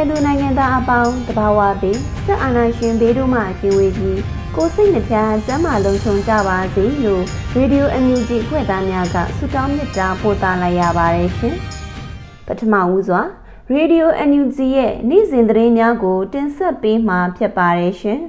န်မာနိုင်ငံသူနိုင်ငံသားအပေါင်းတဘာဝပြီးစစ်အာဏာရှင်ဘေးတို့မှကင်းဝေးပြီးကိုစိတ်နှပြစမ်းမလုံးချုံကြပါစေလို့ရေဒီယိုအန်ယူဂျီဖွဲ့သားများကဆုတောင်းမေတ္တာပို့သလိုက်ရပါတယ်ရှင်ပထမဦးစွာရေဒီယိုအန်ယူဂျီရဲ့နေ့စဉ်သတင်းများကို တင်ဆက်ပေးမှာဖြစ်ပါတယ်ရှင်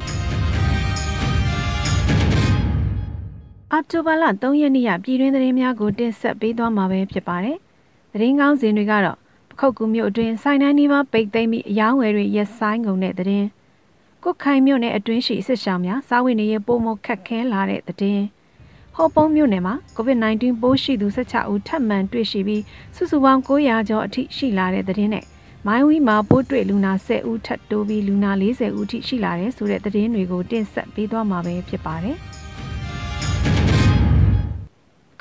အောက်တိုဘာလ3ရက်နေ့ရပြည်တွင်းသတင်းများကိုတင်ဆက်ပေးသွားမှာပဲဖြစ်ပါတယ်။သတင်းကောင်းစဉ်တွေကတော့ပ ခုတ်ကူမြို့အတွင်းစိုင်းနှန်းနီးပါးပိတ်သိမ်းပြီးအယောင်းဝယ်တွေရက်ဆိုင်ကုန်တဲ့သတင်း။ကုတ်ခိုင်မြို့နယ်အတွင်းရှိစစ်ဆောင်များစားဝတ်နေရေးပုံမခက်ခဲလာတဲ့သတင်း။ဟော်ပုံးမြို့နယ်မှာ COVID-19 ပိုးရှိသူ16ဦးထပ်မံတွေ့ရှိပြီးစုစုပေါင်း900ကျော်အထိရှိလာတဲ့သတင်းနဲ့မိုင်းဝီမှာပိုးတွေ့လူနာ10ဦးထပ်တိုးပြီးလူနာ40ဦးထိရှိလာတဲ့ဆိုတဲ့သတင်းတွေကိုတင်ဆက်ပေးသွားမှာပဲဖြစ်ပါတယ်။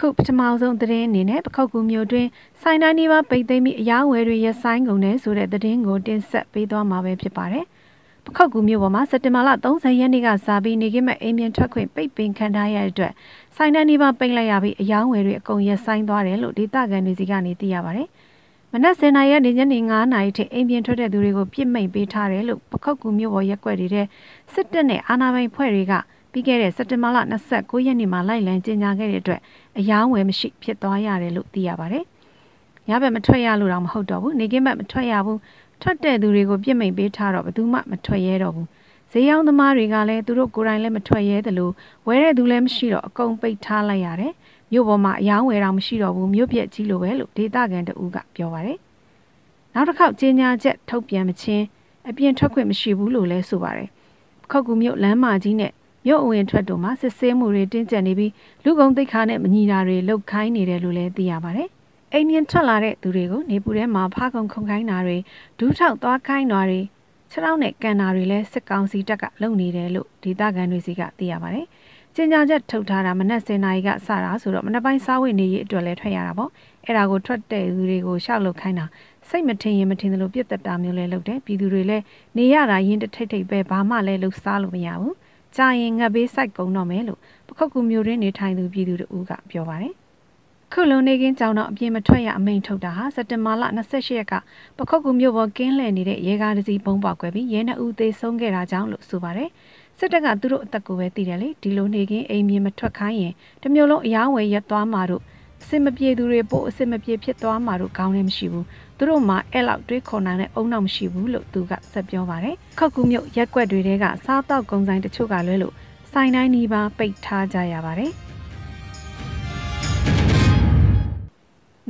ခုပထမဆုံးသတင်းအနေနဲ့ပခောက်ကူမျိုးတွင်စိုင်းတိုင်းနေပါပိတ်သိမ်းပြီးအယောင်းဝယ်တွေရဆိုင်ကုန်တယ်ဆိုတဲ့သတင်းကိုတင်ဆက်ပေးသွားမှာပဲဖြစ်ပါတယ်။ပခောက်ကူမျိုးပေါ်မှာစက်တင်ဘာလ30ရက်နေ့ကစပြီးနေကမဲ့အိမ်ပြန်ထွက်ခွင့်ပိတ်ပင်ခံထားရတဲ့အတွက်စိုင်းတိုင်းနေပါပိတ်လိုက်ရပြီးအယောင်းဝယ်တွေအကုန်ရဆိုင်သွားတယ်လို့ဒေသခံတွေစီကနေသိရပါတယ်။မနက်10:00နာရီကနေညနေ9:00နာရီထိအိမ်ပြန်ထွက်တဲ့သူတွေကိုပြစ်မိတ်ပေးထားတယ်လို့ပခောက်ကူမျိုးပေါ်ရက်ွက်တွေတဲ့စစ်တပ်နဲ့အာဏာပိုင်ဖွဲ့တွေက ပြီးခဲ့တဲ့စက်တင်ဘာလ29ရက်နေ့မှာလိုက်လံကြေညာခဲ့တဲ့အတွက်အယောင်းဝယ်မရှိဖြစ်သွားရတယ်လို့သိရပါတယ်။ညဘက်မထွက်ရလို့တော့မဟုတ်တော့ဘူး။နေကင်းဘက်မထွက်ရဘူး။ထွက်တဲ့သူတွေကိုပြစ်မိတ်ပေးထားတော့ဘယ်သူမှမထွက်ရဲတော့ဘူး။ဈေးရောင်းသမားတွေကလည်းသူတို့ကိုယ်တိုင်လည်းမထွက်ရဲသလိုဝယ်တဲ့သူလည်းမရှိတော့အကုန်ပိတ်ထားလိုက်ရတယ်။မြို့ပေါ်မှာအယောင်းဝယ်တော့မရှိတော့ဘူးမြို့ပြက်ကြီးလိုပဲလို့ဒေသခံတအူးကပြောပါတယ်။နောက်တစ်ခေါက်ကြေညာချက်ထုတ်ပြန်မချင်းအပြင်ထွက်ခွင့်မရှိဘူးလို့လည်းဆိုပါတယ်။ခောက်ကူမြို့လမ်းမကြီးနဲ့ မြို့အဝင်ထွက်တို့မှာစစ်ဆေးမှုတွေတင်းကျပ်နေပြီးလူကုန်သိက္ခာနဲ့မညီတာတွေလှုပ်ခိုင်းနေတယ်လို့လည်းသိရပါတယ်။အိမ်မြင်ထွက်လာတဲ့သူတွေကိုနေပူထဲမှာဖားခုံခုန်ခိုင်းတာတွေဒူးထောက်သွားခိုင်းတာတွေခြေထောက်နဲ့ကန်တာတွေလည်းစစ်ကောင်စီတပ်ကလုပ်နေတယ်လို့ဒေသခံတွေစီကသိရပါတယ်။ကျင်ညာချက်ထုတ်ထားတာမနက်10:00နာရီကစတာဆိုတော့မနက်ပိုင်းစားဝတ်နေရေးအတွက်လည်းထွက်ရတာပေါ့။အဲ့ဒါကိုထွက်တဲ့သူတွေကိုရှောက်လုပ်ခိုင်းတာစိတ်မထင်ရင်မထင်သလိုပြစ်တက်တာမျိုးလည်းလုပ်တယ်။ပြည်သူတွေလည်းနေရတာရင်တထိတ်ထိတ်ပဲဘာမှလည်းလှုပ်ရှားလို့မရဘူး။ ကြာရင်ငတ်ဘေးစိုက်ကုန်တော့မယ်လို့ပခုတ်ကူမျိုးရင်းနေထိုင်သူပြည်သူတို့ကပြောပါတယ်။ခုလုံနေကင်းကြောင်တော့အပြင်မထွက်ရအမိန်ထုတ်တာဟာစက်တင်ဘာလ28ရက်ကပခုတ်ကူမျိုးပေါ်ကင်းလှည့်နေတဲ့ရဲကားတစ်စီးပုံပေါက်ကွဲပြီးရဲနှစ်ဦးသေဆုံးခဲ့တာကြောင့်လို့ဆိုပါတယ်။စစ်တပ်ကသူတို့အသက်ကိုပဲသိတယ်လေဒီလိုနေကင်းအိမ်မြင်မထွက်ခိုင်းရင်တမျိုးလုံးအယောင်းဝယ်ရက်သွားမှာတို့ အစစ်မပြေသူတွေပို့အစစ်မပြေဖြစ်သွားမှာတို့ကောင်းလည်းမရှိဘူးသူတို့မှအဲ့လောက်တွေးခေါ်နိုင်တဲ့အုံနောက်မရှိဘူးလို့သူကဆက်ပြောပါတယ်ခောက်ကူးမြုပ်ရက်ွက်တွေတဲကစားတော့ကုံဆိုင်တချို့ကလွဲလို့ဆိုင်တိုင်းနီးပါးပိတ်ထားကြရပါတယ်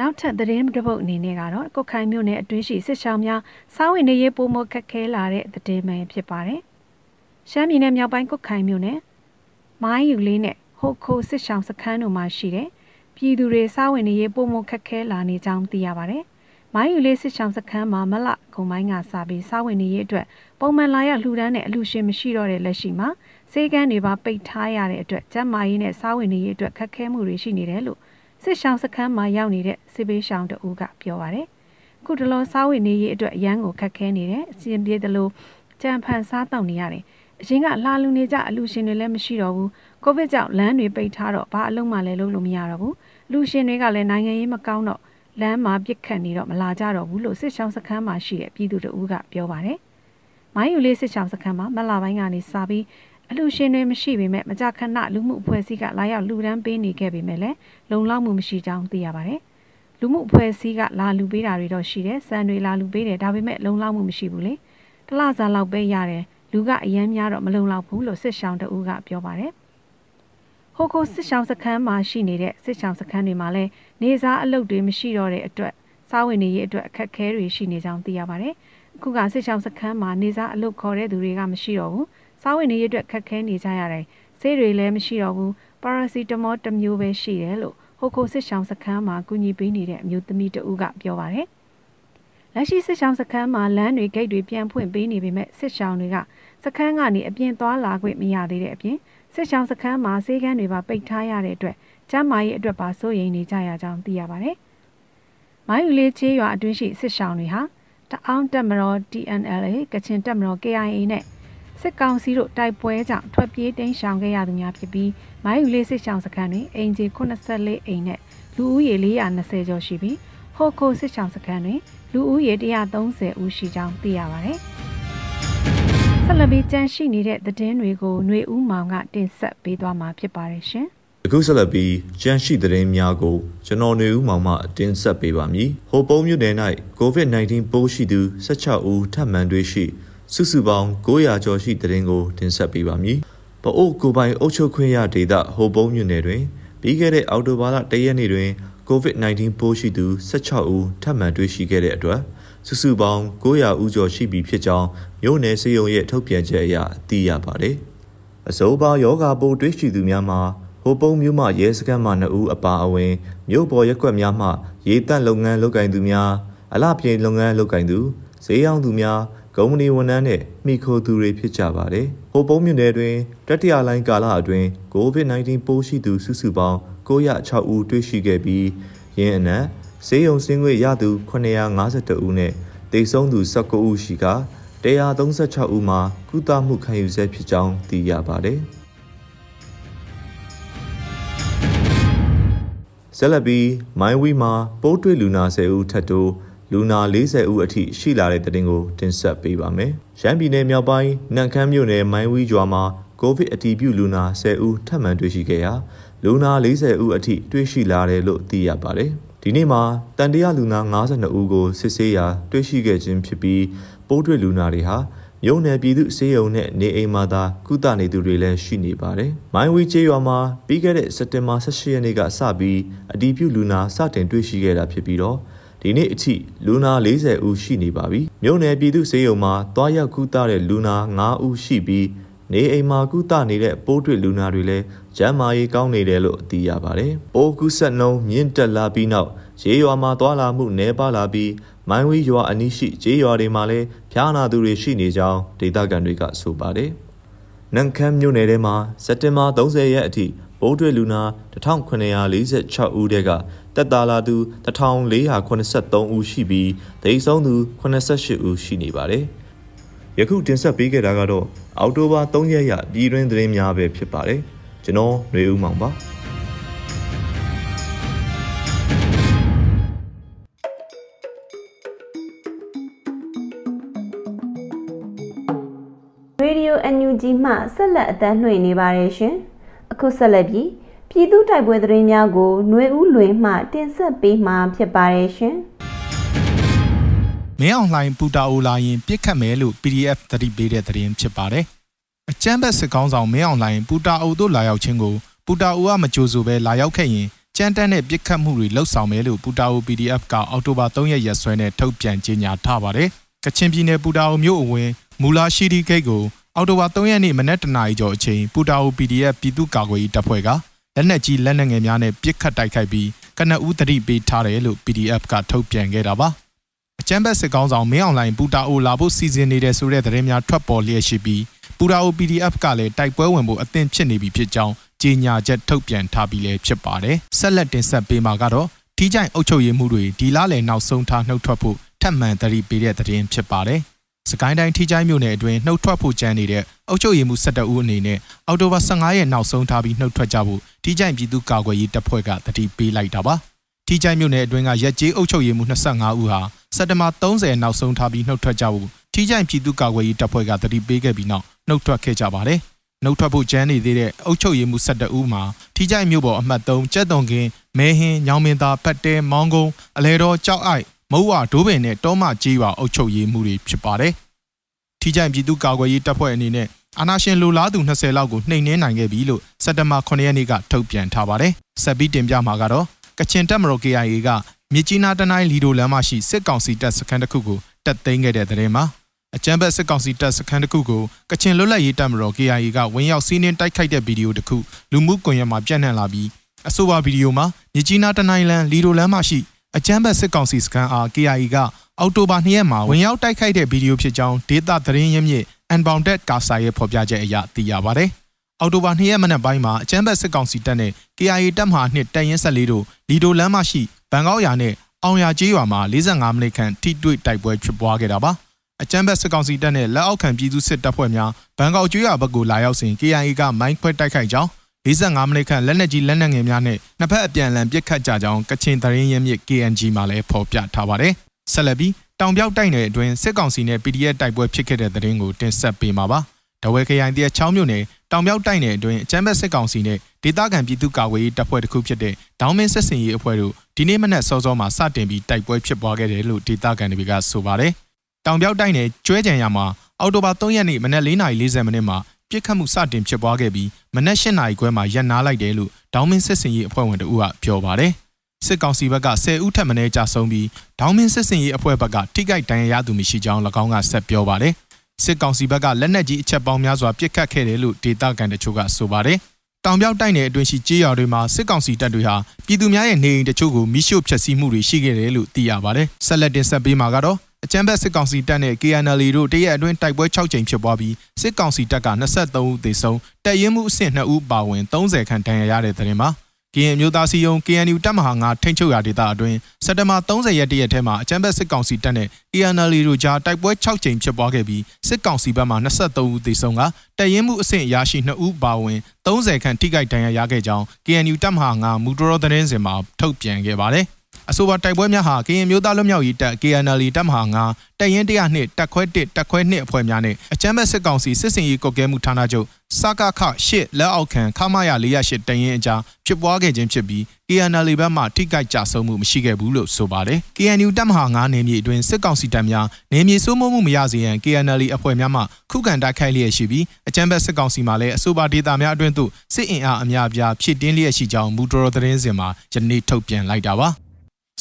နောက်ထပ်သတင်းတစ်ပုဒ်အနေနဲ့ကတော့ကုတ်ခိုင်မြို့နယ်အတွင်းရှိစစ်ဆောင်များစားဝင်နေရေးပုံမခက်ခဲလာတဲ့သတင်းမှန်ဖြစ်ပါတယ်။ရှမ်းပြည်နယ်မြောက်ပိုင်းကုတ်ခိုင်မြို့နယ်မိုင်းယူလေးနဲ့ဟိုခိုစစ်ဆောင်စခန်းတို့မှာရှိတဲ့ ပြည်သူတွေစားဝင်နေရေးပုံမခက်ခဲလာနေကြောင်းသိရပါတယ်။မိုင်းယူလေးစစ်ဆောင်စခန်းမှာမလကုံပိုင်းကစပြီးစားဝင်နေရေးအတွက်ပုံမှန်လာရလှူဒန်းတဲ့အလူရှင်မရှိတော့တဲ့လက်ရှိမှာစေကန်းတွေပါပိတ်ထားရတဲ့အတွက်ကျန်းမာရေးနဲ့စားဝင်နေရေးအတွက်ခက်ခဲမှုတွေရှိနေတယ်လို့စစ်ဆောင်စခန်းမှာရောက်နေတဲ့စစ်ပေးရှောင်းတဦးကပြောပါတယ်။ခုတလောစားဝင်နေရေးအတွက်အရန်ကိုခက်ခဲနေတယ်အစီအပြေသလိုကြံဖန်စားတောက်နေရတယ်။အရင်ကလာလူနေကြအလူရှင်တွေလည်းမရှိတော့ဘူး။ကိုဗစ်ကြောင့်လမ်းတွေပိတ်ထားတော့ဘာအလုံးမှလည်းလုပ်လို့မရတော့ဘူး။ လူရှင်တွေကလည်းနိုင်ငံရေးမကောင်းတော့လမ်းမှာပြစ်ခတ်နေတော့မလာကြတော့ဘူးလို့စစ်ဆောင်စခန်းမှာရှိတဲ့ပြည်သူတို့ကပြောပါတယ်။မိုင်းယူလေးစစ်ချောင်းစခန်းမှာမလာပိုင်းကနေစပြီးအလူရှင်တွေမရှိပေမဲ့မကြခဏလူမှုအဖွဲ့အစည်းကလာရောက်လူဒန်းပေးနေခဲ့ပေမဲ့လည်းလုံလောက်မှုမရှိကြောင်းသိရပါတယ်။လူမှုအဖွဲ့အစည်းကလာလူပေးတာတွေတော့ရှိတယ်။စံတွေလာလူပေးတယ်ဒါပေမဲ့လုံလောက်မှုမရှိဘူးလေ။တလစားလောက်ပဲရတယ်လူကအရန်များတော့မလုံလောက်ဘူးလို့စစ်ဆောင်တအူးကပြောပါတယ်။ ဟိုကိုစစ်ဆောင်စခန်းမှာရှိနေတဲ့စစ်ဆောင်စခန်းတွေမှာလည်းနေစားအလုပ်တွေမရှိတော့တဲ့အတွက်စားဝင်နေရေးအတွက်အခက်အခဲတွေရှိနေကြောင်းသိရပါတယ်။အခုကစစ်ဆောင်စခန်းမှာနေစားအလုပ်ခေါ်တဲ့သူတွေကမရှိတော့ဘူး။စားဝင်နေရေးအတွက်ခက်ခဲနေကြရတယ်။ဆေးတွေလည်းမရှိတော့ဘူး။ပါရာစီတမောတစ်မျိုးပဲရှိတယ်လို့ဟိုကိုစစ်ဆောင်စခန်းမှာကူညီပေးနေတဲ့အမျိုးသမီးတဦးကပြောပါတယ်။လက်ရှိစစ်ဆောင်စခန်းမှာလမ်းတွေဂိတ်တွေပြန်ဖွင့်ပေးနေပေမဲ့စစ်ဆောင်တွေကစခန်းကနေအပြင်သွားလာခွင့်မရသေးတဲ့အပြင် စစ်ဆောင်စခန်းမှာဆေးကန်းတွေပါပိတ်ထားရတဲ့အတွက်ကျန်းမာရေးအတွက်ပါစိုးရိမ်နေကြရကြောင်းသိရပါတယ်။မိုင်းယူလေးချေးရွာအတွင်းရှိစစ်ဆောင်တွေဟာတအောင်းတက်မတော် TNLA ကချင်တက်မတော် KIA နဲ့စစ်ကောင်စီတို့တိုက်ပွဲကြောင့်ထွက်ပြေးတိမ်းရှောင်ခဲ့ရသူများဖြစ်ပြီးမိုင်းယူလေးစစ်ဆောင်စခန်းတွင်အင်ဂျီ84အိမ်နဲ့လူဦးရေ420ကျော်ရှိပြီးဟိုခိုစစ်ဆောင်စခန်းတွင်လူဦးရေ130ဦးရှိကြောင်းသိရပါတယ်။ ဆက်လက်ပြီးကြန့်ရှိနေတဲ့သတင်းတွေကိုຫນွေဦးမောင်ကတင်ဆက်ပေးသွားမှာဖြစ်ပါတယ်ရှင်။အခုဆက်လက်ပြီးကြန့်ရှိသတင်းများကိုကျွန်တော်နေဦးမောင်မှတင်ဆက်ပေးပါမည်။ဟိုပုံးမြို့နယ်၌ကိုဗစ် -19 ပိုးရှိသူ16ဦးထပ်မံတွေ့ရှိစုစုပေါင်း900ကျော်ရှိသတင်းကိုတင်ဆက်ပေးပါမည်။ပအိုးကိုပိုင်အုပ်ချုပ်ခွင့်ရဒေသဟိုပုံးမြို့နယ်တွင်ပြီးခဲ့တဲ့အောက်တိုဘာလ1ရက်နေ့တွင်ကိုဗစ် -19 ပိုးရှိသူ16ဦးထပ်မံတွေ့ရှိခဲ့တဲ့အတွက် စုစုပေါင်း900ဦးကျော်ရှိပြီဖြစ်ကြောင်းမြို့နယ်စေယုံရဲ့ထုတ်ပြန်ချက်အရသိရပါတယ်။အစိုးပါယောဂပိုးတွေ့ရှိသူများမှာဟိုပုံမြို့မှရဲစခန်းမှ2ဦးအပါအဝင်မြို့ပေါ်ရက်ွက်များမှရေတပ်လုပ်ငန်းလုပ်ကိုင်သူများအလားပြေလုပ်ငန်းလုပ်ကိုင်သူဈေးရောင်းသူများကုမ္ပဏီဝန်ထမ်းနဲ့မိခိုသူတွေဖြစ်ကြပါတယ်။ဟိုပုံမြို့နယ်တွင်တတိယလိုင်းကာလအတွင်း COVID-19 ပိုးရှိသူစုစုပေါင်း906ဦးတွေ့ရှိခဲ့ပြီးယင်းအနက် ဈေးရုံစင်းခွေရသူ952ဦးနဲ့တိတ်ဆုံးသူ19ဦးရှိက136ဦးမှာကုသမှုခံယူဆဲဖြစ်ကြောင်းသိရပါတယ်။ဆက်လက်ပြီးမိုင်းဝီမှာပိုးတွေ့လူနာ10ဦးထပ်တိုးလူနာ40ဦးအထိရှိလာတဲ့တဲ့တင်ကိုတင်ဆက်ပေးပါမယ်။ရန်ပြည်နယ်မြောက်ပိုင်းနန့်ခမ်းမြို့နယ်မိုင်းဝီကျွာမှာကိုဗစ်အတည်ပြုလူနာ10ဦးထပ်မံတွေ့ရှိခဲ့ရာလူနာ40ဦးအထိတွေ့ရှိလာတယ်လို့သိရပါတယ်။ ဒီနေ့မှာတန်တရာလူနာ52ဦးကိုစစ်ဆေးရာတွေ့ရှိခဲ့ခြင်းဖြစ်ပြီးပိုးတွေ့လူနာတွေဟာမြို့နယ်ပြည်သူစေယုံနဲ့နေအိမ်မှာသာကုသနေသူတွေလည်းရှိနေပါတယ်။မိုင်းဝီကျေးရွာမှာပြီးခဲ့တဲ့စက်တင်ဘာ18ရက်နေ့ကစပြီးအတီးပြုလူနာစတင်တွေ့ရှိခဲ့တာဖြစ်ပြီးတော့ဒီနေ့အထိလူနာ40ဦးရှိနေပါပြီ။မြို့နယ်ပြည်သူစေယုံမှာတွားရောက်ကုသတဲ့လူနာ9ဦးရှိပြီး နေအိမ်မှာကုသနေတဲ့ပိုးတွေ့လူနာတွေလည်းကျန်းမာရေးကောင်းနေတယ်လို့သိရပါတယ်။ပိုးကူးဆက်နှုန်းမြင့်တက်လာပြီးနောက်ရေရွာမှာသွာလာမှုနှဲပါလာပြီးမိုင်းဝီရွာအနီးရှိကျေးရွာတွေမှာလည်းဖျားနာသူတွေရှိနေကြောင်းဒေသခံတွေကဆိုပါတယ်။နန်ခမ်းမြို့နယ်ထဲမှာစက်တင်ဘာ30ရက်အထိပိုးတွေ့လူနာ1946ဦးတက်ကတက်တာလာသူ1483ဦးရှိပြီးဒိတ်ဆုံးသူ88ဦးရှိနေပါတယ်။ ယခုတင်ဆက်ပေးခဲ့တာကတော့အောက်တိုဘာ3ရက်ရပြည်တွင်းသတင်းများပဲဖြစ်ပါတယ်။ကျွန်တော်ຫນွေဦးမောင်ပါ။ Radio NUG မှဆက်လက်အသံလွှင့်နေပါတယ်ရှင်။အခုဆက်လက်ပြီးပြည်သူတိုက်ပွဲသတင်းများကိုຫນွေဦးလွင်မှတင်ဆက်ပေးမှာဖြစ်ပါတယ်ရှင်။ မင်းအောင်လှိုင်ပူတာအိုလာရင်ပြစ်ခတ်မယ်လို့ PDF သတိပေးတဲ့သတင်းဖြစ်ပါတယ်။အကြမ်းဖက်စစ်ကောင်းဆောင်မင်းအောင်လှိုင်ပူတာအိုတို့လာရောက်ခြင်းကိုပူတာအိုကမကြိုဆိုပဲလာရောက်ခဲ့ရင်ကြမ်းတမ်းတဲ့ပြစ်ခတ်မှုတွေလှုပ်ဆောင်မယ်လို့ပူတာအို PDF ကအောက်တိုဘာ3ရက်ရက်စွဲနဲ့ထုတ်ပြန်ကြေညာထားပါတယ်။ကချင်ပြည်နယ်ပူတာအိုမြို့အဝင်မူလာရှိဒီဂိတ်ကိုအော်တိုဘာ3ရက်နေ့မနက်တနာရီကျော်အချိန်ပူတာအို PDF ပြည်သူ့ကာကွယ်ရေးတပ်ဖွဲ့ကလက်နက်ကြီးလက်နက်ငယ်များနဲ့ပစ်ခတ်တိုက်ခိုက်ပြီးကနအူးတတိပေးထားတယ်လို့ PDF ကထုတ်ပြန်ခဲ့တာပါ အချမ်းဘက်စစ်ကောင်းဆောင်မင်းအောင်လှိုင်ပူတာအိုလာဖို့စီစဉ်နေတဲ့ဆိုတဲ့သတင်းများထွက်ပေါ်လျက်ရှိပြီးပူတာအို PDF ကလည်းတိုက်ပွဲဝင်ဖို့အသင့်ဖြစ်နေပြီဖြစ်ကြောင်းကြေညာချက်ထုတ်ပြန်ထားပြီးလည်းဖြစ်ပါတယ်ဆက်လက်တင်ဆက်ပေးမှာကတော့ထိကြိုင်အုပ်ချုပ်ရေးမှုတွေဒီလားလေနောက်ဆုံးထားနှုတ်ထွက်ဖို့ထပ်မံတတိပေးတဲ့သတင်းဖြစ်ပါတယ်စကိုင်းတိုင်းထိချိုင်းမြို့နယ်အတွင်းနှုတ်ထွက်ဖို့ကြမ်းနေတဲ့အုပ်ချုပ်ရေးမှူး12ဦးအနေနဲ့အော်တိုဘာ15ရက်နောက်ဆုံးထားပြီးနှုတ်ထွက်ကြဖို့ထိချိုင်းပြည်သူ့ကာကွယ်ရေးတပ်ဖွဲ့ကတတိပေးလိုက်တာပါ။ ထိချိုင်းမြို့နယ်အတွင်းကရက်ကျေးအုပ်ချုပ်ရေးမှူး25ဦးဟာစက်တဘာ30နောက်ဆုံးထားပြီးနှုတ်ထွက်ကြဖို့ထိကြိုင်ပြည်သူ့ကာကွယ်ရေးတပ်ဖွဲ့ကတတိပေးခဲ့ပြီးနောက်နှုတ်ထွက်ခဲ့ကြပါတယ်။နှုတ်ထွက်ဖို့ကြမ်းနေသေးတဲ့အုပ်ချုပ်ရေးမှု17ဦးမှာထိကြိုင်မြို့ပေါ်အမှတ်3ကျက်တုံကင်းမဲဟင်းညောင်မင်းသားဖတ်တဲမောင်းကုန်းအလဲတော်ကြောက်အိုက်မုံဝဒိုးပင်နဲ့တောမကြီးရွာအုပ်ချုပ်ရေးမှုတွေဖြစ်ပါတယ်။ထိကြိုင်ပြည်သူ့ကာကွယ်ရေးတပ်ဖွဲ့အနေနဲ့အာနာရှင်လူလားသူ20လောက်ကိုနှိမ်နင်းနိုင်ခဲ့ပြီလို့စက်တဘာ9ရက်နေ့ကထုတ်ပြန်ထားပါတယ်။ဆက်ပြီးတင်ပြမှာကတော့ ကချင်တပ်မတော် KIA ကမြစ်ကြီးနားတနိုင်းလီဒိုလမ်းမရှိစစ်ကောင်စီတပ်စခန်းတစ်ခုကိုတပ်သိမ်းခဲ့တဲ့တဲ့ရင်မှာအကြမ်းဖက်စစ်ကောင်စီတပ်စခန်းတစ်ခုကိုကချင်လွတ်လပ်ရေးတပ်မတော် KIA ကဝင်ရောက်စီးနင်းတိုက်ခိုက်တဲ့ဗီဒီယိုတစ်ခုလူမှုကွန်ရက်မှာပြန့်နှံ့လာပြီးအဆိုပါဗီဒီယိုမှာမြစ်ကြီးနားတနိုင်းလမ်းလီဒိုလမ်းမရှိအကြမ်းဖက်စစ်ကောင်စီစခန်းအား KIA ကအောက်တိုဘာ2ရက်မှာဝင်ရောက်တိုက်ခိုက်တဲ့ဗီဒီယိုဖြစ်ကြောင်းဒေတာသတင်းရင်းမြစ် Unbounded ကာစာရဲ့ဖော်ပြချက်အရသိရပါတယ်။ အော်တိုဘာ2ရက်မနက်ပိုင်းမှာအကြမ်းဖက်စစ်ကောင်စီတပ်နဲ့ KIA တပ်မဟာနှစ်တရင်ဆက်လေးတို့လီဒိုလမ်းမရှိဘန်ကောက်ယာနဲ့အောင်ရကျေးရွာမှာ45မိနစ်ခန့်ထိတွေ့တိုက်ပွဲဖြစ်ပွားခဲ့တာပါ။အကြမ်းဖက်စစ်ကောင်စီတပ်နဲ့လက်အောက်ခံပြည်သူစစ်တပ်ဖွဲ့များဘန်ကောက်ကျွေးရွာဘက်ကိုလာရောက်စဉ် KIA ကမိုင်းခွဲတိုက်ခိုက်ကြောင်း45မိနစ်ခန့်လက်နက်ကြီးလက်နက်ငယ်များနဲ့နှစ်ဖက်အပြန်အလှန်ပစ်ခတ်ကြကြောင်းကချင်သတင်းရင်းမြစ် KNG မှာလည်းဖော်ပြထားပါတယ်။ဆက်လက်ပြီးတောင်ပြောက်တိုက်နယ်အတွင်းစစ်ကောင်စီနဲ့ PDF တိုက်ပွဲဖြစ်ခဲ့တဲ့သတင်းကိုတင်ဆက်ပေးမှာပါ။ တဝဲခရိုင်တရ6မြို့နယ်တောင်ပြောက်တိုက်နယ်အတွင်းအကြမ်းဖက်စစ်ကောင်စီနဲ့ဒေသခံပြည်သူ့ကာကွယ်ရေးတပ်ဖွဲ့တစ်ခုဖြစ်တဲ့ဒေါင်းမင်းဆက်စင်ရေးအဖွဲ့တို့ဒီနေ့မနက်စောစောမှာစတင်ပြီးတိုက်ပွဲဖြစ်ပွားခဲ့တယ်လို့ဒေသခံတွေကဆိုပါတယ်။တောင်ပြောက်တိုက်နယ်ကျွဲကြံရမှာအော်တိုဘာ3ရက်နေ့မနက်4:40မိနစ်မှာပြစ်ခတ်မှုစတင်ဖြစ်ပွားခဲ့ပြီးမနက်၈နာရီခွဲမှာရပ်နားလိုက်တယ်လို့ဒေါင်းမင်းစစ်စင်ရေးအဖွဲ့ဝင်တို့ကပြောပါတယ်။စစ်ကောင်စီဘက်က10ဦးထပ်မံကြာဆုံးပြီးဒေါင်းမင်းစစ်စင်ရေးအဖွဲ့ဘက်ကထိခိုက်ဒဏ်ရာရသူမရှိကြောင်း၎င်းကဆက်ပြောပါတယ်။ စစ်ကောင်စီဘက်ကလက်နက်ကြီးအချက်ပေါင်းများစွာပစ်ခတ်ခဲ့တယ်လို့ဒေတာကန်တချို့ကဆိုပါတယ်။တောင်ပြောက်တိုက်နယ်အတွင်းရှိကြေးရွာတွေမှာစစ်ကောင်စီတပ်တွေဟာပြည်သူများရဲ့နေအိမ်တချို့ကိုမိရှို့ဖျက်ဆီးမှုတွေရှိခဲ့တယ်လို့သိရပါတယ်။ဆက်လက်တင်ဆက်ပေးမှာကတော့အကြမ်းဖက်စစ်ကောင်စီတပ်နဲ့ KNL တို့တရက်အတွင်းတိုက်ပွဲ6ကြိမ်ဖြစ်ပွားပြီးစစ်ကောင်စီတပ်က23ဦးသေဆုံးတပ်ရင်းမှုအဆင့်2ဦးပါဝင်30ခန့်ဒဏ်ရာရတဲ့တဲ့တင်မှာ ကရင်မျိုးသားစီယုံ KNU တပ်မဟာ9ထိန်းချုပ်ရာဒေသအတွင်းစက်တဘာ30ရက်တရက်ထဲမှာအကြမ်းဖက်စစ်ကောင်စီတပ်နဲ့ KNL တို့ကြားတိုက်ပွဲ6ကြိမ်ဖြစ်ပွားခဲ့ပြီးစစ်ကောင်စီဘက်မှ23ဦးသေဆုံးကတပ်ရင်းမှုအဆင့်ရရှိ2ဦးပါဝင်30ခန့်ထိခိုက်ဒဏ်ရာရခဲ့ကြောင်း KNU တပ်မဟာ9မူတော်သတင်းစင်မှာထုတ်ပြန်ခဲ့ပါတယ်။ အဆိုပါတိုက်ပွဲများဟာကရင်မျိုးသားလွတ်မြောက်ရေးတပ် KNL တပ်မဟာ9တပ်ရင်း102တပ်ခွဲ1တပ်ခွဲ2အဖွဲ့များနဲ့အကြမ်းဖက်စစ်ကောင်စီစစ်စင်ရေးကွပ်ကဲမှုဌာနချုပ်စကခ8လက်အောက်ခံခမာရ408တပ်ရင်းအကြားဖြစ်ပွားခဲ့ခြင်းဖြစ်ပြီး KNL ဘက်မှထိခိုက်ကြဆုံးမှုမရှိခဲ့ဘူးလို့ဆိုပါတယ်။ KNU တပ်မဟာ9နယ်မြေအတွင်းစစ်ကောင်စီတပ်များနယ်မြေစိုးမိုးမှုမရစေရန် KNL အဖွဲ့များမှခုခံတိုက်ခိုက်လျက်ရှိပြီးအကြမ်းဖက်စစ်ကောင်စီမှလည်းအဆိုပါဒေသများအတွင်းသို့စစ်အင်အားအများအပြားဖြစ်တင်းလျက်ရှိကြောင်းမူတော်သတင်းစင်မှာယနေ့ထုတ်ပြန်လိုက်တာပါ။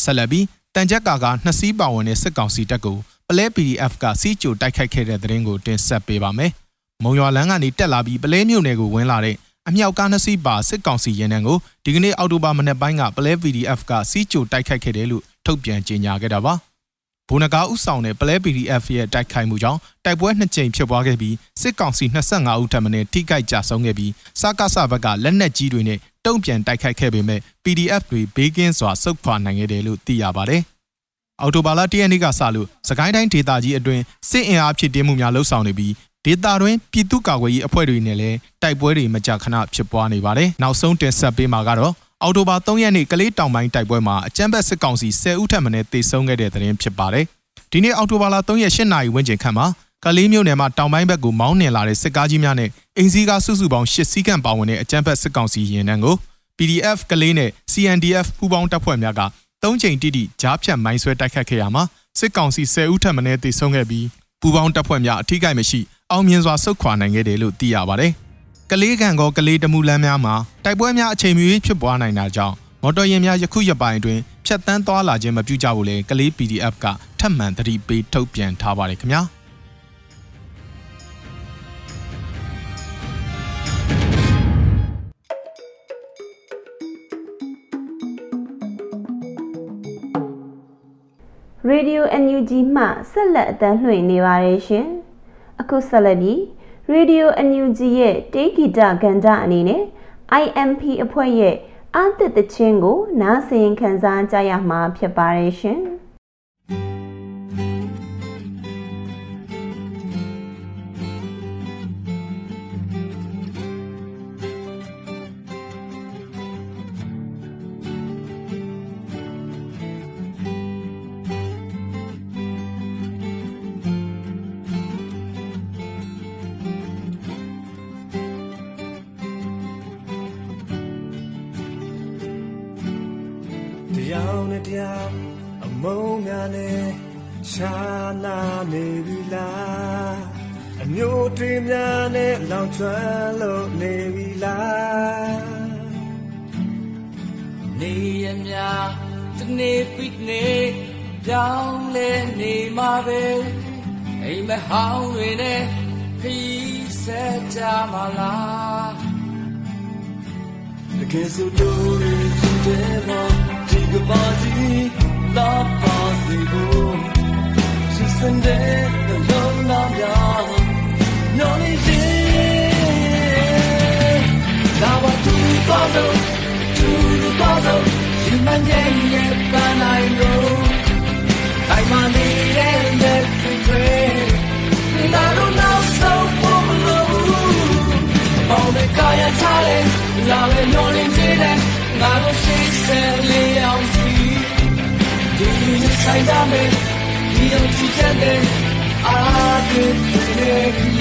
ဆက်လက်ပြီးတန်ကြက်ကာကနှစ်စီးပါဝင်တဲ့စစ်ကောင်စီတပ်ကိုပလဲ PDF ကစီးကြိုတိုက်ခိုက်ခဲ့တဲ့သတင်းကိုတင်ဆက်ပေးပါမယ်။မုံရွာလန်းကနေတက်လာပြီးပလဲမြို့နယ်ကိုဝင်လာတဲ့အမြောက်ကားနှစ်စီးပါစစ်ကောင်စီရင်နှံကိုဒီကနေ့အောက်တိုဘာမနက်ပိုင်းကပလဲ PDF ကစီးကြိုတိုက်ခိုက်ခဲ့တယ်လို့ထုတ်ပြန်ကြေညာခဲ့တာပါ။ဘုံနဂါဥဆောင်တဲ့ပလဲ PDF ရဲ့တိုက်ခိုက်မှုကြောင့်တိုက်ပွဲနှစ်ကြိမ်ဖြစ်ပွားခဲ့ပြီးစစ်ကောင်စီ25ဦးထပ်မံထိခိုက်ကြဆုံးခဲ့ပြီးစကားဆဘက်ကလက်နက်ကြီးတွေနဲ့ တုံ့ပြန်တိုက်ခိုက်ခဲ့ပေမဲ့ PDF တွေဘေးကင်းစွာစုခွာနိုင်ခဲ့တယ်လို့သိရပါတယ်။အော်တိုဘာလ၁ရက်နေ့ကစလို့စကိုင်းတိုင်းဒေသကြီးအတွင်းစစ်အင်အားဖြစ်တင်းမှုများလှုပ်ဆောင်နေပြီးဒေသတွင်းပြည်သူ့ကာကွယ်ရေးအဖွဲ့တွေနဲ့လည်းတိုက်ပွဲတွေမကြာခဏဖြစ်ပွားနေပါတယ်။နောက်ဆုံးတင်ဆက်ပေးမှာကတော့အော်တိုဘာ3ရက်နေ့ကလေးတောင်ပိုင်းတိုက်ပွဲမှာအကြမ်းဖက်စစ်ကောင်စီ10ဦးထပ်မံတေဆုံးခဲ့တဲ့သတင်းဖြစ်ပါတယ်။ဒီနေ့အော်တိုဘာလ3ရက်8နာရီဝန်းကျင်ခန့်မှာ ကလေးမျိုးနယ်မှာတောင်ပိုင်းဘက်ကိုမောင်းနှင်လာတဲ့စစ်ကားကြီးများနဲ့အင်စီကားစုစုပေါင်း၈စီးကန့်ပါဝင်တဲ့အကြမ်းဖက်စစ်ကောင်စီရင်နှန်းကို PDF ကလေးနဲ့ CNDF ပူးပေါင်းတပ်ဖွဲ့များက၃ချိန်တိတိကြားဖြတ်မိုင်းဆွဲတိုက်ခတ်ခဲ့ရမှာစစ်ကောင်စီ10ဦးထပ်မံတေဆုံးခဲ့ပြီးပူးပေါင်းတပ်ဖွဲ့များအထိကိမရှိအောင်မြင်စွာဆုတ်ခွာနိုင်ခဲ့တယ်လို့သိရပါတယ်။ကလေးကန်ကောကလေးတမှုလမ်းများမှာတိုက်ပွဲများအချိန်မီဖြစ်ပွားနိုင်တာကြောင့်မော်တော်ယာဉ်များယခုရပိုင်းအတွင်းဖြတ်တန်းသွားလာခြင်းမပြုကြဘူးလေကလေး PDF ကထပ်မံသတိပေးထုတ်ပြန်ထားပါတယ်ခင်ဗျာ။ Radio NUG မှဆက်လက်အသံလွှင့်နေပါတယ်ရှင်။အခုဆက်လက်ပြီး Radio NUG ရဲ့တေးဂီတကဏ္ဍအနေနဲ့ IMP အဖွဲ့ရဲ့အာသစ်တခြင်းကို နားဆင်ခံစားကြရမှာဖြစ်ပါတယ်ရှင်။ င်နဲ့တရားအမုန်းများနဲ့ခြာနာနေပြီလားအမျိုးတွေများနဲ့လောင်ကျွမ်းလို့နေပြီလားနေရမြတနေ့ပိနေပြောင်းလဲနေမှာပဲအိမ်မဟောင်းတွေနဲ့ခီးဆက်ကြမှာလားတကယ်ဆိုတော့ဒီတဲ့မှာ ဒီကပါစီလာပါစီကိုစီစံတဲ့လုံးနာများနော်နေရင်ဒါဝတူတော့တော့တူတော့တော့ဒီမန်ရဲ့ရဲ့ပန်းနိုင်လို့အိုင်မနေတဲ့လက်တွေနာတော့နောက်ဆုံးဖို့မလို့ပေါင်းတဲ့ကာယထားတယ်လာမယ်မျောလင်းခြင်းနဲ့ငါတို့ရှိစဲလေးအောင်စီဒီနေ့ ဆိုင်ရမယ်ဒီအောင်ကြည့်တဲ့အာဒီနေ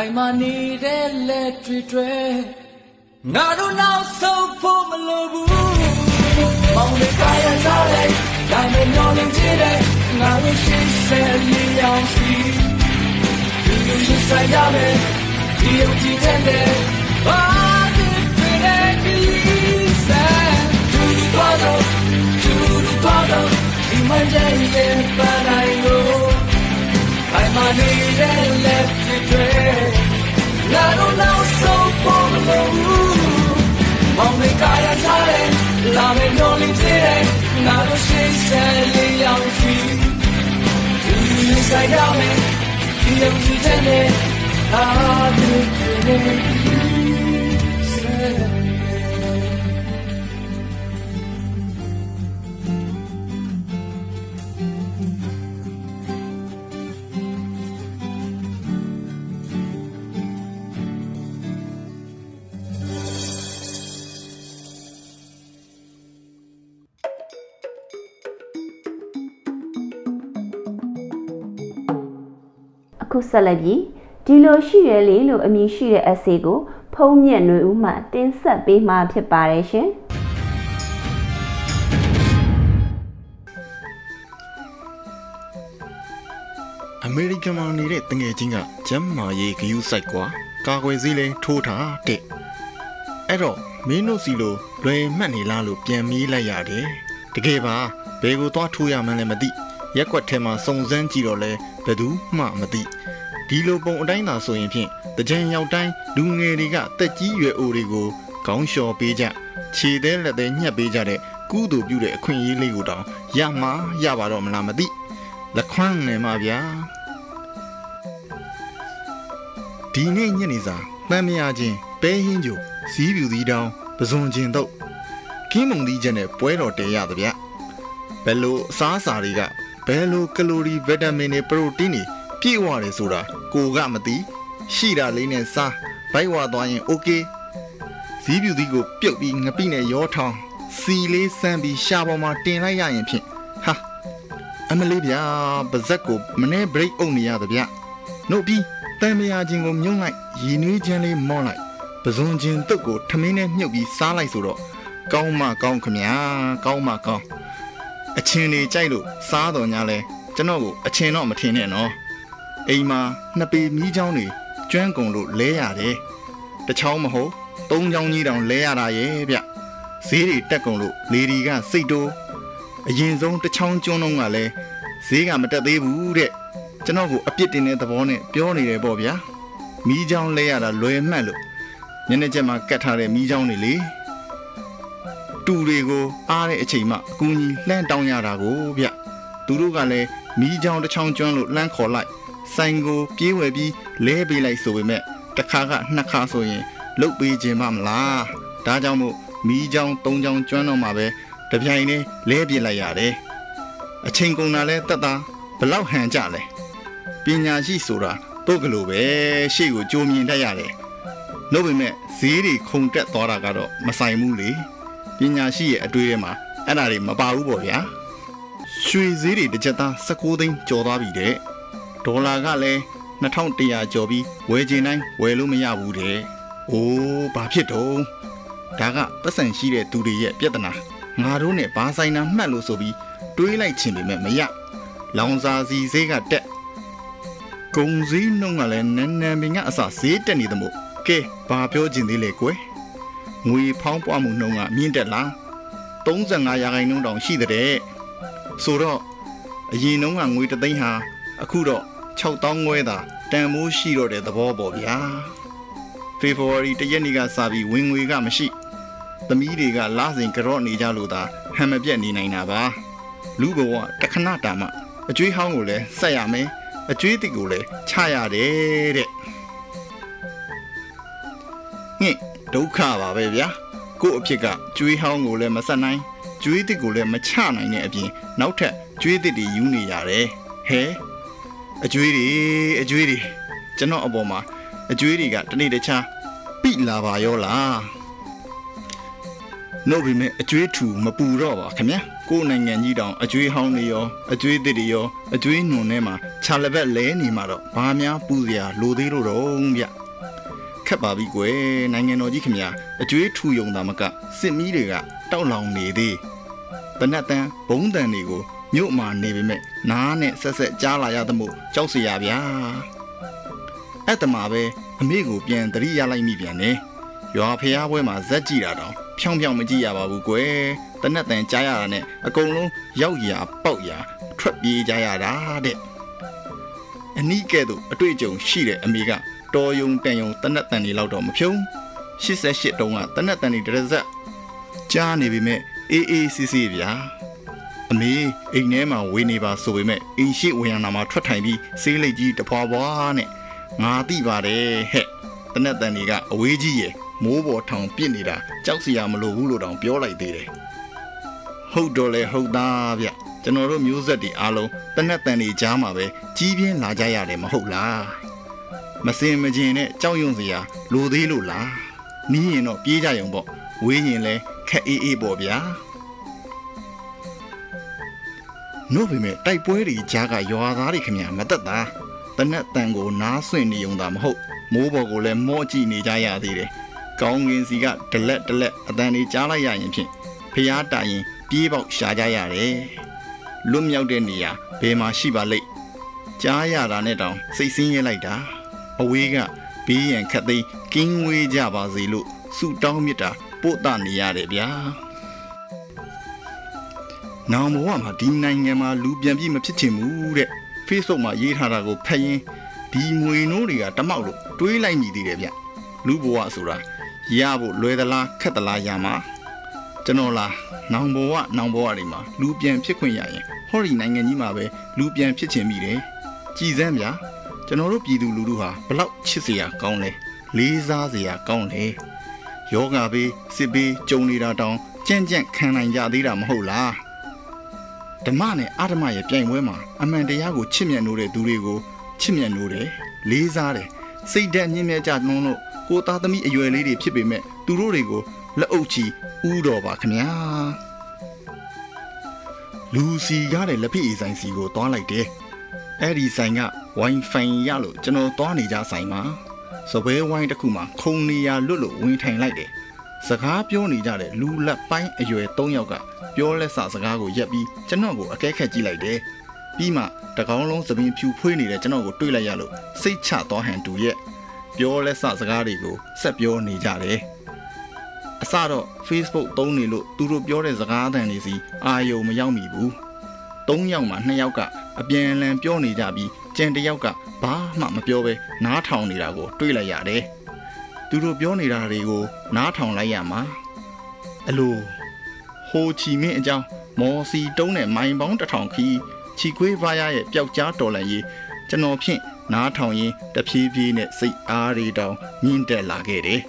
ခိုင်မနေတဲ့လက်တွေတွေငါတို့နောက်ဆုံးဖို့မလိုဘူးမောင်လေးကာရထားတယ်ဒါနဲ့မျောလင်းကြည့်တယ်ငါတို့ရှိစဲလီအောင်စီဒီလိုရှိဆိုင်ရမယ်ဒီုံကြည့်တဲ့ဘာဒီတွေနဲ့ဒီစံတူတူသွားစို့ to the bottom in my day in Panayo I'm on the left to tray la me no ling tire na do shi se li yang fi Tu ni sai da me Ti yang ti ten ne a du ne se ဆက်လက်ပြီးဒီလိုရှိရလေလို့အမည်ရှိတဲ့ essay ကိုဖုံးမြက်ຫນွေဦးမှတင်ဆက်ပေးမှာဖြစ်ပါတယ်ရှင်အမေရိကန်မှာနေတဲ့တငယ်ချင်းကကျမ်းမာရေးဂယုစိုက်ကွာကာကွယ်ဆေးလဲထိုးထားတဲ့အဲ့တော့မင်းတို့စီလိုလွယ်မှတ်နေလားလို့ပြန်မေးလိုက်ရတယ်တကယ်ပါဘယ်ကိုသွားထိုးရမှန်းလည်းမသိရက်ကွက်ထဲမှာစုံစမ်းကြည့်တော့လဲဘယ်သူမှမသိ ဒီလိုပုံအတိုင်းသာဆိုရင်ဖြင့်တကြံရောက်တိုင်းလူငယ်တွေကတက်ကြီးရွယ်အိုတွေကိုခေါင်းလျှော်ပေးကြခြေသေးလက်သေးညှက်ပေးကြတဲ့ကုသိုလ်ပြုတဲ့အခွင့်အရေးလေးကိုတောင်ရမှာရပါတော့မလားမသိလက်ခွန်းနေမှာဗျာဒီနေ့ညနေစာတမ်းမရချင်းပဲဟင်းကြိုစီးပြူသီးတောင်းပဇွန်ကျင်တော့ကင်းမုံသီးချက်နဲ့ပွဲတော်တဲရသဗျဘယ်လိုအစားအစာတွေကဘယ်လိုကလိုရီဗီတာမင်တွေပရိုတင်းတွေပြည့်ဝတယ်ဆိုတာ ကိုကမသိရှိတာလေးနဲ့စားဘိုက်ဝါသွားရင်โอเคဇီးပြူသီးကိုပြုတ်ပြီးငပိနဲ့ရောထောင်းစီလေးစမ်းပြီးရှာပေါ်မှာတင်လိုက်ရရင်ဖြင့်ဟာအမလေးဗျာပါဇက်ကိုမနေ့ break အုပ်နေရသဗျနှုတ်ပြီးတန်မယာချင်းကိုမြုံလိုက်ရည်နွေးချင်းလေးမော့လိုက်ပဇွန်ချင်းတုတ်ကိုထမင်းနဲ့မြုပ်ပြီးစားလိုက်ဆိုတော့ကောင်းမကောင်းခမညာကောင်းမကောင်းအချင်းတွေကြိုက်လို့စားတော်ညာလဲကျွန်တော်ကိုအချင်းတော့မထင်နဲ့နော် အိမ်မှာနှစ်ပေမီးချောင်းတွေကျွမ်းကုန်လို့လဲရတယ်တချောင်းမဟုတ်သုံးချောင်းကြီးတောင်လဲရတာရဲ့ဗျဈေးတွေတက်ကုန်လို့လေဒီကစိတ်တိုးအရင်ဆုံးတစ်ချောင်းကျွန်းလုံးကလည်းဈေးကမတက်သေးဘူးတဲ့ကျွန်တော်ကိုအပြစ်တင်တဲ့သဘောနဲ့ပြောနေတယ်ပေါ့ဗျာမီးချောင်းလဲရတာလွယ်မှတ်လို့ညနေချက်မှာကတ်ထားတဲ့မီးချောင်းတွေလေတူတွေကိုအားတဲ့အချိန်မှအကူကြီးလှမ်းတောင်းရတာကိုဗျသူတို့ကလည်းမီးချောင်းတစ်ချောင်းကျွန်းလို့လှမ်းခေါ်လိုက် ဆိုင်ကိုပြေးဝယ်ပြီးလဲပေးလိုက်ဆိုပေမဲ့တစ်ခါကနှစ်ခါဆိုရင်လုတ်ပေးခြင်းမမလားဒါကြောင့်မို့မီးချောင်းသုံးချောင်းကျွမ်းတော့မှပဲတပြိုင်နဲ့လဲပြစ်လိုက်ရတယ်အချိန်ကုန်တာလဲတက်တာဘလောက်ဟန်ကြလဲပညာရှိဆိုတာတို့ကလေးပဲရှေ့ကိုကြိုးမြင်တတ်ရတယ်နှုတ်ပေမဲ့ဈေးတွေခုန်တက်သွားတာကတော့မဆိုင်ဘူးလေပညာရှိရဲ့အတွေ့အထဲမှာအဲ့ဒါတွေမပါဘူးပေါ့ဗျာရွှေဈေးတွေတစ်ချက်သား16သိန်းကျော်သွားပြီတဲ့ ဒေါ်လာကလည်း2100ကျော်ပြီးဝယ်ခြင်းတိုင်းဝယ်လို့မရဘူးတဲ့။အိုးဘာဖြစ်တော့ဒါကပတ်စံရှိတဲ့သူတွေရဲ့ပြဿနာငါတို့နဲ့ဘာဆိုင်တာမှတ်လို့ဆိုပြီးတွေးလိုက်ချင်ပေမဲ့မရလောင်စာစီဈေးကတက်ဂုံစည်းနှုံးကလည်းနန်းနန်းပင်ကအစဈေးတက်နေသမို့ကဲဘာပြောချင်သေးလဲကွယ်ငွေဖောင်းပွားမှုနှုံးကမြင့်တက်လား35ရာခိုင်နှုန်းတောင်ရှိတဲ့ဆိုတော့အရင်နှုံးကငွေတသိန်းဟာ အခုတော့6000ငွေသာတန်မိုးရှိတော့တဲ့သဘောပေါ့ဗျာဖေဖော်ဝါရီတရက်နေ့ကစပြီးဝင်ငွေကမရှိ သမီးတွေကလစဉ်ကြော့နေကြလို့သာဟန်မပြတ်နေနိုင်တာပါလူဘဝတခဏတာမှအကျွေးဟောင်းကိုလည်းဆက်ရမယ်အကျွေးတစ်ကိုလည်းချရတယ်တဲ့ငင့်ဒုက္ခပါပဲဗျာကို့အဖြစ်ကကျွေးဟောင်းကိုလည်းမဆက်နိုင်ကျွေးတစ်ကိုလည်းမချနိုင်တဲ့အပြင်နောက်ထပ်ကျွေးတစ်တွေယူနေရတယ်ဟဲ အကျွေးတွေအကျွေးတွေကျွန်တော်အပေါ်မှာအကျွေးတွေကတနေ့တခြားပိလာပါရောလားနှုတ်ပြီးမဲ့အကျွေးထူမပူတော့ပါခင်ဗျာကိုယ်နိုင်ငံကြီးတောင်အကျွေးဟောင်းတွေရောအကျွေးသစ်တွေရောအကျွေးနွန်ထဲမှာခြာလက်ဘက်လဲနေမှာတော့ဘာများပူစရာလိုသေးလို့တော့ဗျခက်ပါပြီကွယ်နိုင်ငံတော်ကြီးခင်ဗျာအကျွေးထူယုံတာမကစစ်မီးတွေကတောက်လောင်နေသေးတနက်တန်းဘုံတန်တွေကို မြို့မှာနေပေမဲ့နားနဲ့ဆက်ဆက်ကြားလာရသမို့ကြောက်စရာဗျာအဲ့တမှာပဲအမေကိုပြန်တရိရလိုက်မိပြန်တယ်ရွာဖျားပွဲမှာဇက်ကြည့်တာတော့ဖြောင်းဖြောင်းမကြည့်ရပါဘူးကွယ်တနက်တန်ကြားရတာနဲ့အကုန်လုံးရောက်ရာပေါက်ရာထွက်ပြေးကြရတာတဲ့အနီးကဲ့သို့အတွေ့အကြုံရှိတဲ့အမေကတော်ယုံတန်ယုံတနက်တန်တွေလောက်တော့မဖြုံး88တုံးကတနက်တန်တွေတရဇက်ကြားနေပြီမဲ့အေးအေးဆေးဆေးဗျာ အမေအိမ်ထဲမှာဝေးနေပါဆိုပေမဲ့အိမ်ရှိဝင်ရနာမှာထွက်ထိုင်ပြီးဆေးလိတ်ကြီးတဖွာဖွာနဲ့ငါသိပါတယ်ဟဲ့တနက်တန်တွေကအဝေးကြီးရဲ့မိုးပေါ်ထောင်ပြစ်နေတာကြောက်စရာမလိုဘူးလို့တောင်ပြောလိုက်သေးတယ်ဟုတ်တော့လေဟုတ်သားဗျကျွန်တော်တို့မျိုးဆက်တွေအားလုံးတနက်တန်တွေကြားမှာပဲကြီးပြင်းလာကြရတယ်မဟုတ်လားမစင်မကျင်နဲ့ကြောက်ရွံ့စရာလိုသေးလို့လားနီးရင်တော့ပြေးကြရုံပေါ့ဝေးရင်လဲခက်အေးအေးပေါ့ဗျာ နို့ပေမဲ့တိုက်ပွဲတွေကြားကရွာသားတွေခင်ဗျာမတက်တာတနက်တန်ကိုနားဆွင့်နေုံသာမဟုတ်မိုးပေါ်ကိုလည်းမော့ကြည့်နေကြရသေးတယ်ကောင်းငင်စီကဒလက်ဒလက်အတန်တွေကြားလိုက်ရရင်ဖြင့်ဖျားတိုင်ရင်ပြေးပေါက်ရှာကြရတယ်လွတ်မြောက်တဲ့နေရာဘယ်မှာရှိပါလိမ့်ကြားရတာနဲ့တောင်စိတ်ဆင်းရဲလိုက်တာအဝေးကဘေးရန်ခတ်သိမ်းကင်းဝေးကြပါစေလို့ဆုတောင်းမြတ်တာပို့တနေရတယ်ဗျာ နောင်ဘဝမှာဒီနိုင်ငံမှာလူပြန်ပြီးမဖြစ်ချင်ဘူးတဲ့ Facebook မှာရေးထားတာကိုဖတ်ရင်ဒီငွေနိုးတွေကတမောက်လို့တွေးလိုက်မိသေးတယ်ဗျလူဘဝဆိုတာရဖို့လွယ်သလားခက်သလားရမှာကျွန်တော်လားနောင်ဘဝနောင်ဘဝတွေမှာလူပြန်ဖြစ်ခွင့်ရရင်ဟောဒီနိုင်ငံကြီးမှာပဲလူပြန်ဖြစ်ချင်မိတယ်ကြည်စမ်းဗျာကျွန်တော်တို့ပြည်သူလူထုဟာဘလောက်ချစ်စရာကောင်းလဲလေးစားစရာကောင်းလဲယောဂဘေးစစ်ဘေးကြုံနေတာတောင်ကြံ့ကြံ့ခံနိုင်ကြသေးတာမဟုတ်လား ဓမ္မနဲ့အဓမ္မရဲ့ပြိုင်ပွဲမှာအမှန်တရားကိုချစ်မြတ်နိုးတဲ့သူတွေကိုချစ်မြတ်နိုးတယ်လေးစားတယ်စိတ်ဓာတ်ညှင်းမြတ်ကြနှုံးလို့ကိုသားသမီးအရွယ်လေးတွေဖြစ်ပေမဲ့သူတို့တွေကိုလက်အုပ်ချီဥတော်ပါခင်ဗျာလူစီရတဲ့လက်ဖက်အီဆိုင်စီကိုတွားလိုက်တယ်အဲ့ဒီဆိုင်က Wi-Fi ရလို့ကျွန်တော်တွားနေကြဆိုင်မှာစပွဲဝိုင်းတစ်ခုမှာခုံနေရလွတ်လို့ဝင်ထိုင်လိုက်တယ် စကားပြောနေကြတဲ့လူလက်ပိုင်းအရွယ်၃ယောက်ကပြောလက်စစကားကိုရက်ပြီးကျွန်တော်ကိုအကဲခတ်ကြည့်လိုက်တယ်ပြီးမှတကောင်းလုံးသပင်ဖြူဖွေးနေတဲ့ကျွန်တော်ကိုတွေးလိုက်ရလို့စိတ်ချသွားဟန်တူရဲ့ပြောလက်စစကားတွေကိုဆက်ပြောနေကြတယ်အစတော့ Facebook သုံးနေလို့သူတို့ပြောတဲ့စကားအသံတွေစီအာယုံမရောက်မိဘူး၃ယောက်မှ၂ယောက်ကအပြန်အလှန်ပြောနေကြပြီးကြံတစ်ယောက်ကဘာမှမပြောဘဲနားထောင်နေတာကိုတွေးလိုက်ရတယ် သူတို့ပြောနေတာတွေကို နားထောင်လိုက်ရမှာအလိုဟိုချီမင်းအကြောင်းမော်စီတုံးတဲ့မိုင်ပေါင်းတစ်ထောင်ခီချီခွေးဖားရရဲ့ပျောက်ကြားတော်လန်ရေးကျွန်တော်ဖြင့်နားထောင်ရင်တဖြည်းဖြည်းနဲ့စိတ်အားတွေတောင်မြင့်တက်လာခဲ့တယ်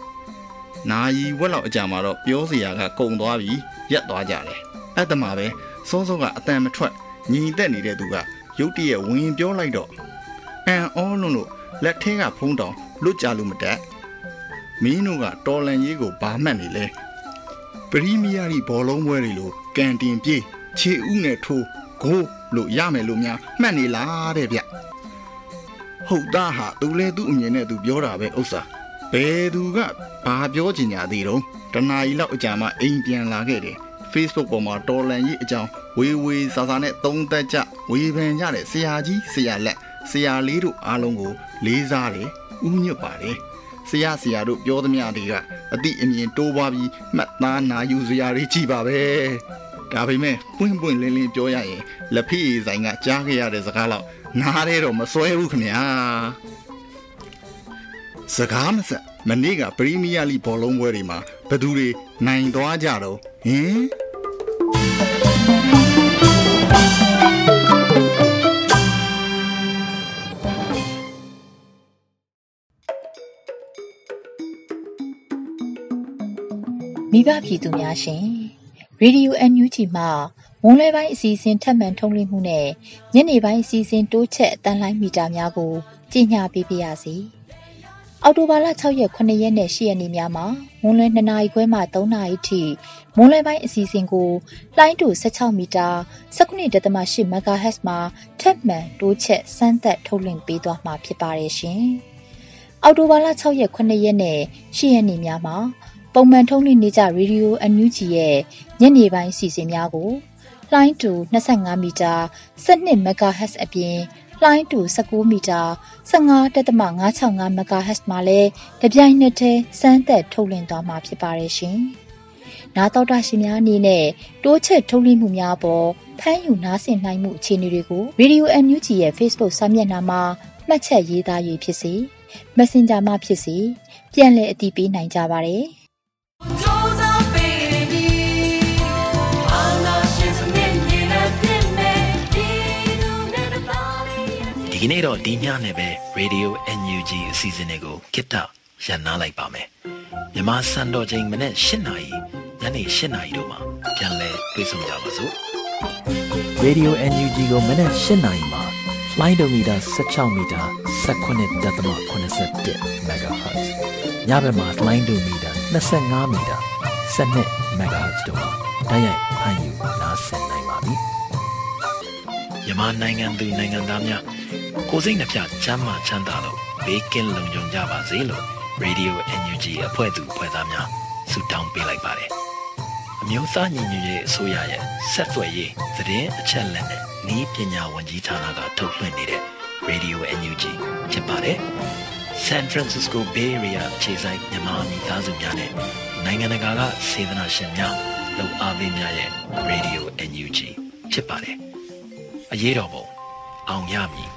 ။နာယီဝက်လောက်အကြာမှာတော့ပြောစရာကကုံသွားပြီးရက်သွားကြတယ်။အဲ့တမှာပဲစောစောကအတန်မထွက်ညီတက်နေတဲ့သူကရုတ်တရက်ဝင်ပြောလိုက်တော့အန်အောလွန်းလို့လက်ထဲကဖုံးတောင်လွတ်ကြလို့မတက် မင်းတို့ကတော်လန်ရေးကိုဘာမှတ်နေလဲပရီးမီးယားကြီးဘောလုံးပွဲတွေလိုကန်တင်ပြေးခြေဥနဲ့ထိုးဂိုးလို့ရမယ်လို့များမှတ်နေလားတဲ့ဗျဟုတ်သားဟာသူလဲသူ့အမြင်နဲ့သူပြောတာပဲဥစ္စာဘယ်သူကဘာပြောချင်ကြသေးတော့တနာရီလောက်အကြာမှအိမ်ပြန်လာခဲ့တယ် Facebook ပေါ်မှာတော်လန်ကြီးအကြောင်းဝေဝေစာစာနဲ့သုံးသက်ကြဝေဖန်ကြတဲ့ဆရာကြီးဆရာလက်ဆရာလေးတို့အားလုံးကိုလေးစားတယ်ဥညွတ်ပါတယ် ဆရာဆရာတို့ပြောသမျှတွေကအတိအမြင်တိုးပွားပြီးမှတ်သားနာယူစရာတွေကြီးပါပဲဒါပေမဲ့ပွင့်ပွင့်လင်းလင်းပြောရရင်လက်ဖီးဆိုင်ကကြားခဲ့ရတဲ့စကားလောက်နားရဲတော့မစွဲဘူးခင်ဗျာစကားမဆက်မနေ့ကပရီးမီးယားလိဘောလုံးပွဲတွေမှာဘသူတွေနိုင်သွားကြတော့ဟင် မိဘပြည်သူများရှင်ရေဒီယို NUG မှမွန်လွဲပိုင်းအစီအစဉ်ထက်မှန်ထုတ်လွှင့်မှုနဲ့ညနေပိုင်းအစီအစဉ်တိုးချက်အတန်းလိုင်းမီတာများကိုကြီးညာပေးပါရစေ။အော်တိုဘာလ6ရက်9ရက်နဲ့10ရက်နေ့များမှာမွန်လွဲ2နာရီခွဲမှ3နာရီထိမွန်လွဲပိုင်းအစီအစဉ်ကိုလိုင်းတူ16မီတာ19.8 MHz မှာထက်မှန်တိုးချက်စမ်းသပ်ထုတ်လွှင့်ပေးသွားမှာဖြစ်ပါတယ်ရှင်။အော်တိုဘာလ6ရက်9ရက်နဲ့10ရက်နေ့များမှာ ပုံမှန်ထုတ်လွှင့်နေကြရေဒီယိုအန်ယူဂျီရဲ့ညနေပိုင်းစီစဉ်များကိုလိုင်းတူ25မီတာ12 MHz အပြင်လိုင်းတူ19မီတာ15.565 MHz မှာလည်းတပြိုင်နက်တည်းစမ်းသပ်ထုတ်လွှင့်သွားမှာဖြစ်ပါတယ်ရှင်။နားတော်တာရှင်များအနေနဲ့တိုးချက်ထုတ်လွှင့်မှုများပေါ်ဖမ်းယူနားဆင်နိုင်မှုအခြေအနေတွေကို Radio NUG ရဲ့ Facebook စာမျက်နှာမှာမှတ်ချက်ရေးသားရေးဖြစ်စေ Messenger မှာဖြစ်စေ ပြန်လည်အတည်ပြုနိုင်ကြပါတယ်။ ဒီနေ့တော့ဒီညနဲ့ပဲ Radio NUG အစီအစဉ်လေးကိုကစ်တာရန်နာလိုက်ပါမယ်။မြမစံတော်ချိန်မနေ့၈နာရီညနေ၈နာရီတို့မှာပြန်လည်တွေ့ဆုံကြပါစို့။ Radio NUG ကိုမနေ့၈နာရီမှာ flight meter 16မီတာ18.87 MHz ညဘက်မှာ flight meter 25မီတာ12မဂါဟတ်တို့မှာတိုက်ရိုက်ဖမ်းယူနားဆင်နိုင်ပါပြီ။မြန်မာနိုင်ငံသူနိုင်ငံသားများကိုစိတ်နှပြချမ်းသာချမ်းသာလို့ဘေးကင်းလုံခြုံကြပါစေလို့ Radio NUG အဖွဲ့သူဖွဲ့သားများဆုတောင်းပေးလိုက်ပါတယ်။အမျိုးသားညီညွတ်ရေးအစိုးရရဲ့ဆက်သွယ်ရေးသတင်းအချက်အလက်နဲ့ဤပညာဝန်ကြီးဌာနကထုတ်လွှင့်နေတဲ့ Radio NUG ဖြစ်ပါတယ်။ San Francisco Bay Area အခြေစိုက်မြန်မာမိသားစုများနဲ့နိုင်ငံတကာကစေတနာရှင်များလုံအားပေးများရဲ့ Radio NUG ဖြစ်ပါတယ်အရေးတော်ပုံအောင်ရမည်